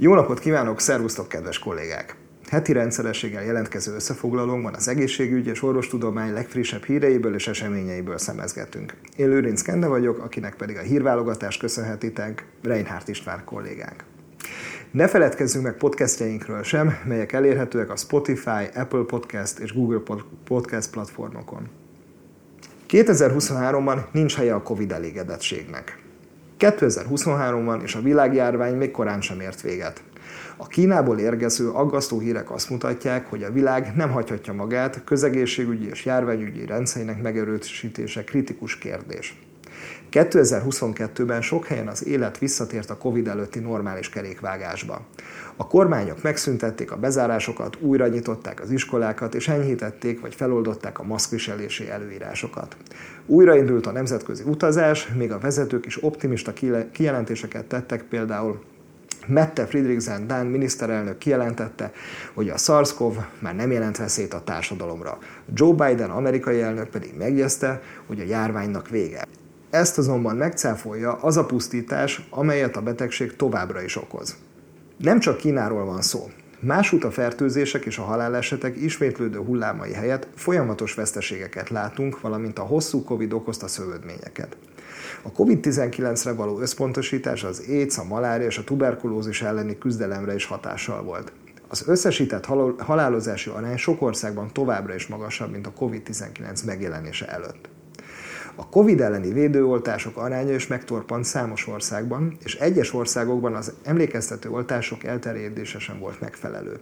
Jó napot kívánok, szervusztok, kedves kollégák! Heti rendszerességgel jelentkező összefoglalónkban az egészségügy és orvostudomány legfrissebb híreiből és eseményeiből szemezgetünk. Én Lőrinc Kende vagyok, akinek pedig a hírválogatást köszönhetitek Reinhardt István kollégánk. Ne feledkezzünk meg podcastjainkről sem, melyek elérhetőek a Spotify, Apple Podcast és Google Podcast platformokon. 2023-ban nincs helye a Covid elégedettségnek. 2023-ban és a világjárvány még korán sem ért véget. A Kínából érkező aggasztó hírek azt mutatják, hogy a világ nem hagyhatja magát, közegészségügyi és járványügyi rendszerének megerősítése kritikus kérdés. 2022-ben sok helyen az élet visszatért a Covid előtti normális kerékvágásba. A kormányok megszüntették a bezárásokat, újra nyitották az iskolákat, és enyhítették vagy feloldották a maszkviselési előírásokat. Újraindult a nemzetközi utazás, még a vezetők is optimista kijelentéseket tettek, például Mette Friedrichsen Dán miniszterelnök kijelentette, hogy a SARS-CoV már nem jelent veszélyt a társadalomra. Joe Biden amerikai elnök pedig megjegyezte, hogy a járványnak vége. Ezt azonban megcáfolja az a pusztítás, amelyet a betegség továbbra is okoz. Nem csak Kínáról van szó. Másút a fertőzések és a halálesetek ismétlődő hullámai helyett folyamatos veszteségeket látunk, valamint a hosszú Covid okozta szövődményeket. A COVID-19-re való összpontosítás az AIDS, a malária és a tuberkulózis elleni küzdelemre is hatással volt. Az összesített halálozási arány sok országban továbbra is magasabb, mint a COVID-19 megjelenése előtt. A COVID elleni védőoltások aránya is megtorpant számos országban, és egyes országokban az emlékeztető oltások elterjedése sem volt megfelelő.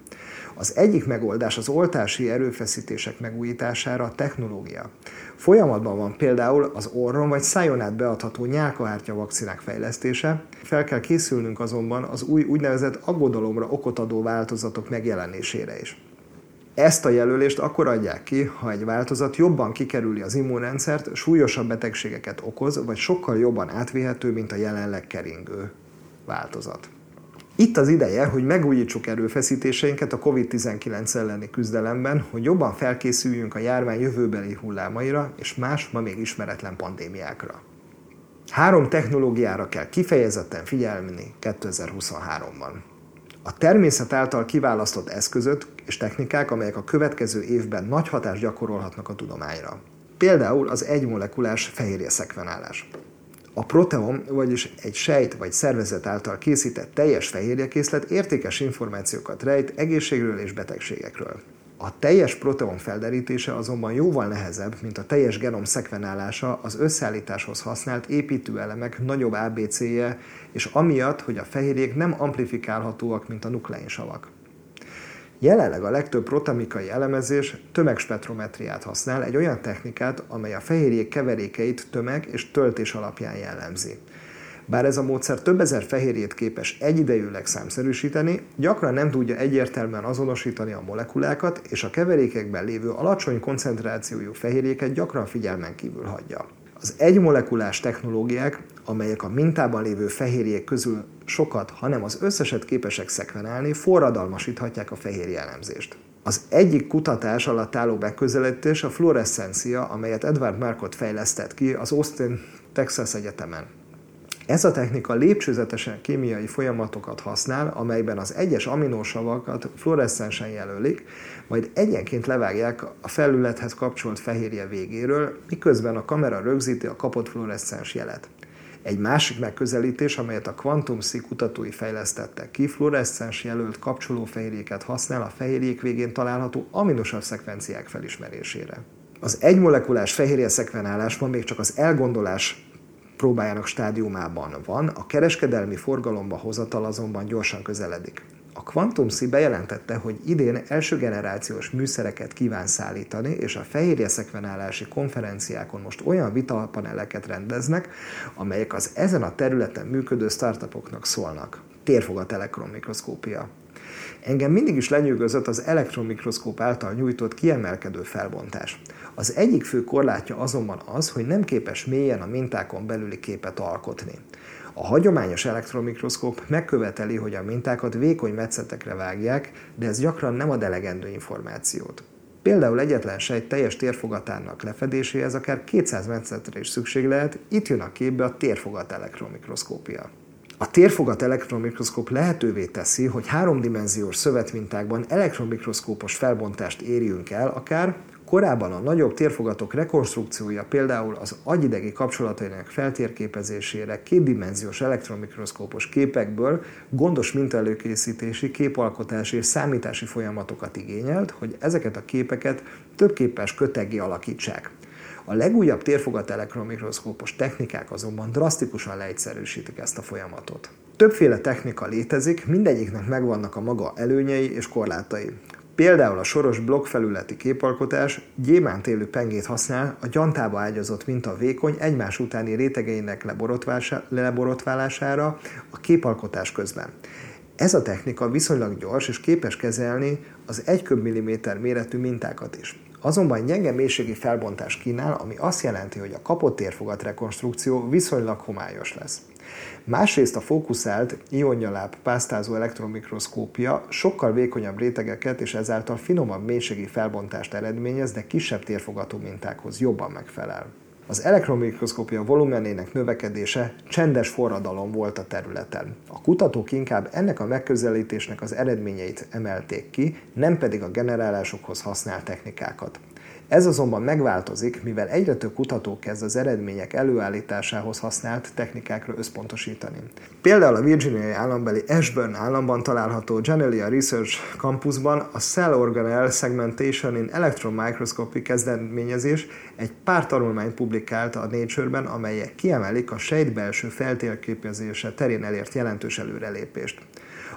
Az egyik megoldás az oltási erőfeszítések megújítására a technológia. Folyamatban van például az orron vagy szájon át beadható nyálkahártya vakcinák fejlesztése, fel kell készülnünk azonban az új úgynevezett aggodalomra okot adó változatok megjelenésére is. Ezt a jelölést akkor adják ki, ha egy változat jobban kikerüli az immunrendszert, súlyosabb betegségeket okoz, vagy sokkal jobban átvihető, mint a jelenleg keringő változat. Itt az ideje, hogy megújítsuk erőfeszítéseinket a COVID-19 elleni küzdelemben, hogy jobban felkészüljünk a járvány jövőbeli hullámaira és más, ma még ismeretlen pandémiákra. Három technológiára kell kifejezetten figyelni 2023-ban. A természet által kiválasztott eszközök és technikák, amelyek a következő évben nagy hatást gyakorolhatnak a tudományra. Például az egymolekulás fehérje szekvenálás. A proteom, vagyis egy sejt vagy szervezet által készített teljes fehérjekészlet értékes információkat rejt egészségről és betegségekről. A teljes proteom felderítése azonban jóval nehezebb, mint a teljes genom szekvenálása az összeállításhoz használt építőelemek nagyobb ABC-je, és amiatt, hogy a fehérjék nem amplifikálhatóak, mint a nukleinsavak. Jelenleg a legtöbb protamikai elemezés tömegspektrometriát használ, egy olyan technikát, amely a fehérjék keverékeit tömeg és töltés alapján jellemzi. Bár ez a módszer több ezer fehérjét képes egyidejűleg számszerűsíteni, gyakran nem tudja egyértelműen azonosítani a molekulákat, és a keverékekben lévő alacsony koncentrációjú fehérjéket gyakran figyelmen kívül hagyja. Az egymolekulás technológiák, amelyek a mintában lévő fehérjék közül sokat, hanem az összeset képesek szekvenálni, forradalmasíthatják a fehérje elemzést. Az egyik kutatás alatt álló megközelítés a fluoreszcencia, amelyet Edward Markot fejlesztett ki az Austin, Texas Egyetemen. Ez a technika lépcsőzetesen kémiai folyamatokat használ, amelyben az egyes aminósavakat fluoreszcensen jelölik, majd egyenként levágják a felülethez kapcsolt fehérje végéről, miközben a kamera rögzíti a kapott fluoreszcens jelet. Egy másik megközelítés, amelyet a Quantum C kutatói fejlesztettek ki, fluoreszcens jelölt kapcsolófehérjéket használ a fehérjék végén található aminosav szekvenciák felismerésére. Az egymolekulás fehérje szekvenálás ma még csak az elgondolás próbájának stádiumában van, a kereskedelmi forgalomba hozatal azonban gyorsan közeledik. A Quantum bejelentette, hogy idén első generációs műszereket kíván szállítani, és a fehérje szekvenálási konferenciákon most olyan vitapaneleket rendeznek, amelyek az ezen a területen működő startupoknak szólnak. Térfogat elektronmikroszkópia. Engem mindig is lenyűgözött az elektronmikroszkóp által nyújtott kiemelkedő felbontás. Az egyik fő korlátja azonban az, hogy nem képes mélyen a mintákon belüli képet alkotni. A hagyományos elektromikroszkóp megköveteli, hogy a mintákat vékony metszetekre vágják, de ez gyakran nem ad elegendő információt. Például egyetlen sejt teljes térfogatának lefedéséhez akár 200 metszetre is szükség lehet, itt jön a képbe a térfogat elektromikroszkópia. A térfogat elektronmikroszkóp lehetővé teszi, hogy háromdimenziós szövetmintákban elektronmikroszkópos felbontást érjünk el, akár Korábban a nagyobb térfogatok rekonstrukciója például az agyidegi kapcsolatainak feltérképezésére kétdimenziós elektronmikroszkópos képekből gondos mintaelőkészítési, képalkotási és számítási folyamatokat igényelt, hogy ezeket a képeket többképes köteggé alakítsák. A legújabb térfogat elektronmikroszkópos technikák azonban drasztikusan leegyszerűsítik ezt a folyamatot. Többféle technika létezik, mindegyiknek megvannak a maga előnyei és korlátai. Például a soros blokkfelületi képalkotás gyémánt élő pengét használ a gyantába ágyazott minta vékony egymás utáni rétegeinek leborotválására a képalkotás közben. Ez a technika viszonylag gyors és képes kezelni az 1 köbmilliméter méretű mintákat is. Azonban gyenge mélységi felbontás kínál, ami azt jelenti, hogy a kapott térfogat rekonstrukció viszonylag homályos lesz. Másrészt a fókuszált ionjaláb pásztázó elektromikroszkópia sokkal vékonyabb rétegeket és ezáltal finomabb mélységi felbontást eredményez, de kisebb térfogatú mintákhoz jobban megfelel. Az elektromikroszkópia volumenének növekedése csendes forradalom volt a területen. A kutatók inkább ennek a megközelítésnek az eredményeit emelték ki, nem pedig a generálásokhoz használt technikákat. Ez azonban megváltozik, mivel egyre több kutató kezd az eredmények előállításához használt technikákra összpontosítani. Például a Virginiai állambeli Ashburn államban található Genelia Research Campusban a Cell Organelle Segmentation in Electron Microscopy kezdeményezés egy pár tanulmányt publikált a Nature-ben, amelyek kiemelik a sejtbelső feltérképezése terén elért jelentős előrelépést.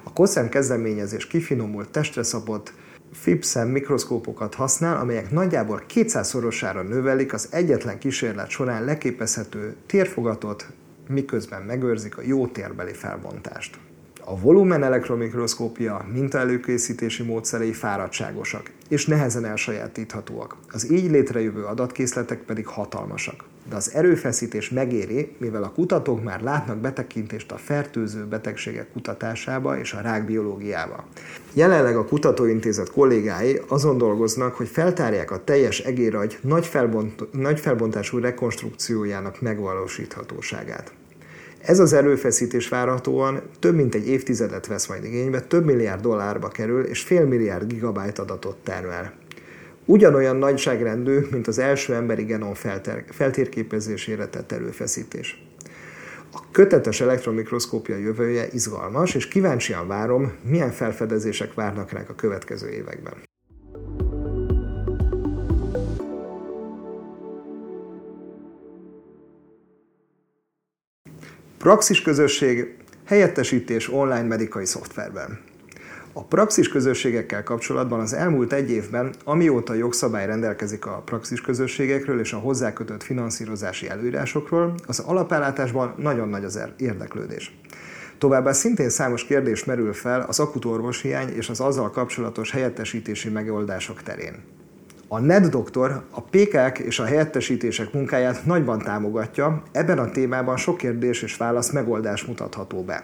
A COSEM kezdeményezés kifinomult testre szabott FIPSEM mikroszkópokat használ, amelyek nagyjából 200-szorosára növelik az egyetlen kísérlet során leképezhető térfogatot, miközben megőrzik a jó térbeli felbontást. A volumen elektromikroszkópia mintaelőkészítési módszerei fáradtságosak és nehezen elsajátíthatóak. Az így létrejövő adatkészletek pedig hatalmasak de az erőfeszítés megéri, mivel a kutatók már látnak betekintést a fertőző betegségek kutatásába és a rákbiológiába. Jelenleg a kutatóintézet kollégái azon dolgoznak, hogy feltárják a teljes egéragy nagy, felbont, nagy felbontású rekonstrukciójának megvalósíthatóságát. Ez az erőfeszítés várhatóan több mint egy évtizedet vesz majd igénybe, több milliárd dollárba kerül, és fél milliárd gigabyte adatot termel ugyanolyan nagyságrendű, mint az első emberi genom feltérképezésére tett előfeszítés. A kötetes elektromikroszkópia jövője izgalmas, és kíváncsian várom, milyen felfedezések várnak ránk a következő években. Praxis közösség helyettesítés online medikai szoftverben. A praxis közösségekkel kapcsolatban az elmúlt egy évben, amióta jogszabály rendelkezik a praxis közösségekről és a hozzákötött finanszírozási előírásokról, az alapellátásban nagyon nagy az er- érdeklődés. Továbbá szintén számos kérdés merül fel az akut orvoshiány és az azzal kapcsolatos helyettesítési megoldások terén. A NED doktor a PKK és a helyettesítések munkáját nagyban támogatja, ebben a témában sok kérdés és válasz megoldás mutatható be.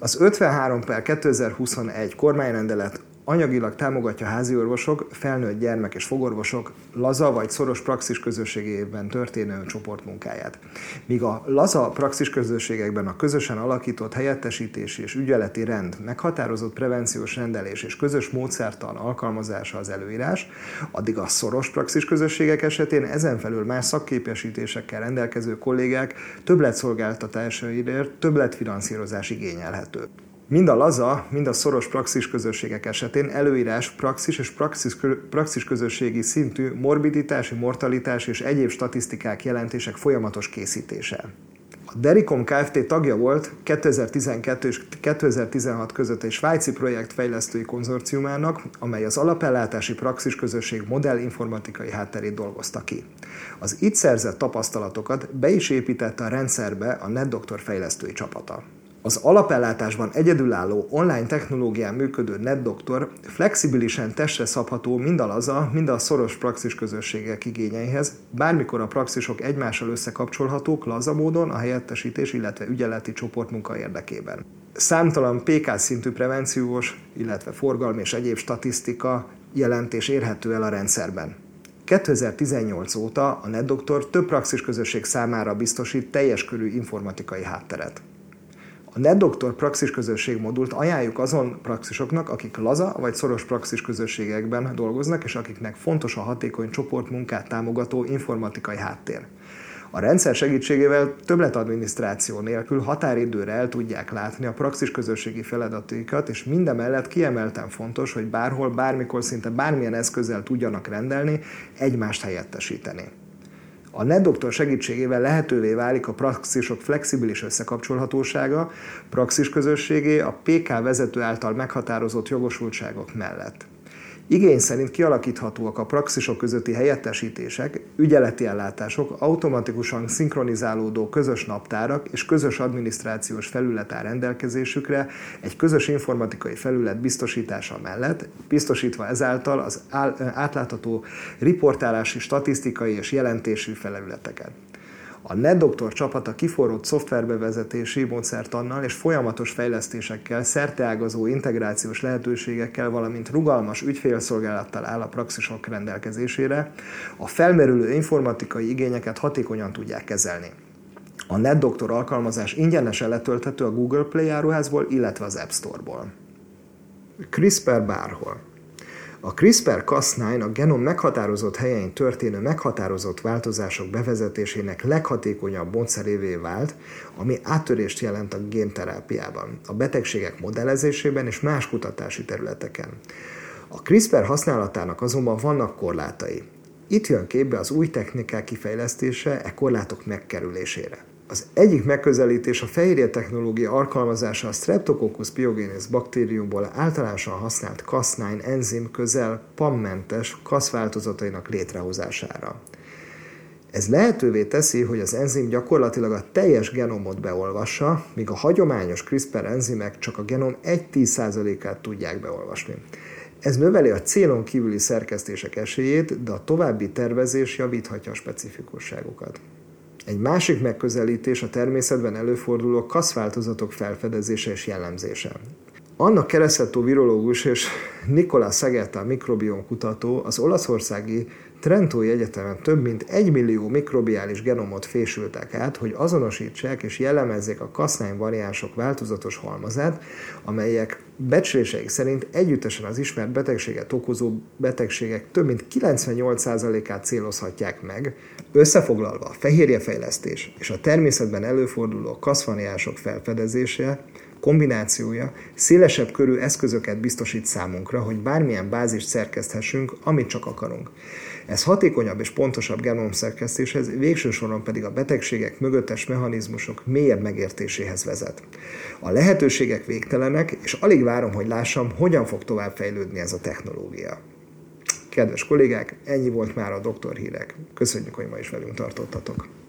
Az 53 per 2021 kormányrendelet anyagilag támogatja háziorvosok, felnőtt gyermek és fogorvosok laza vagy szoros praxis közösségében történő csoportmunkáját. Míg a laza praxis közösségekben a közösen alakított helyettesítési és ügyeleti rend, meghatározott prevenciós rendelés és közös módszertan alkalmazása az előírás, addig a szoros praxis közösségek esetén ezen felül más szakképesítésekkel rendelkező kollégák többletszolgáltatásaidért többletfinanszírozás igényelhető. Mind a laza, mind a szoros praxis közösségek esetén előírás praxis és praxis, praxis közösségi szintű morbiditási, mortalitás és egyéb statisztikák jelentések folyamatos készítése. A Dericom Kft. tagja volt 2012 és 2016 között egy svájci projekt fejlesztői konzorciumának, amely az alapellátási praxis közösség modell informatikai hátterét dolgozta ki. Az itt szerzett tapasztalatokat be is építette a rendszerbe a NetDoctor fejlesztői csapata. Az alapellátásban egyedülálló online technológián működő NetDoctor flexibilisen testre szabható mind a laza, mind a szoros praxis közösségek igényeihez, bármikor a praxisok egymással összekapcsolhatók laza módon a helyettesítés, illetve ügyeleti csoportmunka érdekében. Számtalan PK szintű prevenciós, illetve forgalmi és egyéb statisztika jelentés érhető el a rendszerben. 2018 óta a NetDoctor több praxis közösség számára biztosít teljes körű informatikai hátteret. A NetDoktor praxis közösség modult ajánljuk azon praxisoknak, akik laza vagy szoros praxis közösségekben dolgoznak, és akiknek fontos a hatékony csoportmunkát támogató informatikai háttér. A rendszer segítségével többletadminisztráció nélkül határidőre el tudják látni a praxis közösségi feladataikat, és mindemellett kiemelten fontos, hogy bárhol, bármikor, szinte bármilyen eszközzel tudjanak rendelni, egymást helyettesíteni. A NetDoktor segítségével lehetővé válik a praxisok flexibilis összekapcsolhatósága, praxis közösségé a PK vezető által meghatározott jogosultságok mellett. Igény szerint kialakíthatóak a praxisok közötti helyettesítések, ügyeleti ellátások, automatikusan szinkronizálódó közös naptárak és közös adminisztrációs felület áll rendelkezésükre egy közös informatikai felület biztosítása mellett, biztosítva ezáltal az átlátható riportálási, statisztikai és jelentésű felületeket. A NetDoktor csapata kiforrott szoftverbevezetési módszertannal és folyamatos fejlesztésekkel, szerteágazó integrációs lehetőségekkel, valamint rugalmas ügyfélszolgálattal áll a praxisok rendelkezésére, a felmerülő informatikai igényeket hatékonyan tudják kezelni. A NetDoktor alkalmazás ingyenesen letölthető a Google Play áruházból, illetve az App Store-ból. CRISPR bárhol. A CRISPR-Cas9 a genom meghatározott helyein történő meghatározott változások bevezetésének leghatékonyabb módszerévé vált, ami áttörést jelent a génterápiában, a betegségek modellezésében és más kutatási területeken. A CRISPR használatának azonban vannak korlátai. Itt jön képbe az új technikák kifejlesztése e korlátok megkerülésére. Az egyik megközelítés a fehérje technológia alkalmazása a Streptococcus pyogenes baktériumból általánosan használt Cas9 enzim közel pammentes kasz változatainak létrehozására. Ez lehetővé teszi, hogy az enzim gyakorlatilag a teljes genomot beolvassa, míg a hagyományos CRISPR enzimek csak a genom 1-10%-át tudják beolvasni. Ez növeli a célon kívüli szerkesztések esélyét, de a további tervezés javíthatja a specifikusságokat. Egy másik megközelítés a természetben előforduló kaszváltozatok felfedezése és jellemzése. Anna Kereszetto virológus és Nikola Szegeta mikrobiom kutató az olaszországi Trentói Egyetemen több mint egy millió mikrobiális genomot fésültek át, hogy azonosítsák és jellemezzék a kasznány variánsok változatos halmazát, amelyek becsléseik szerint együttesen az ismert betegséget okozó betegségek több mint 98%-át célozhatják meg, összefoglalva a fehérjefejlesztés és a természetben előforduló kaszvariánsok felfedezése kombinációja szélesebb körű eszközöket biztosít számunkra, hogy bármilyen bázist szerkeszthessünk, amit csak akarunk. Ez hatékonyabb és pontosabb genomszerkesztéshez, végső soron pedig a betegségek mögöttes mechanizmusok mélyebb megértéséhez vezet. A lehetőségek végtelenek, és alig várom, hogy lássam, hogyan fog tovább fejlődni ez a technológia. Kedves kollégák, ennyi volt már a Doktor Hírek. Köszönjük, hogy ma is velünk tartottatok.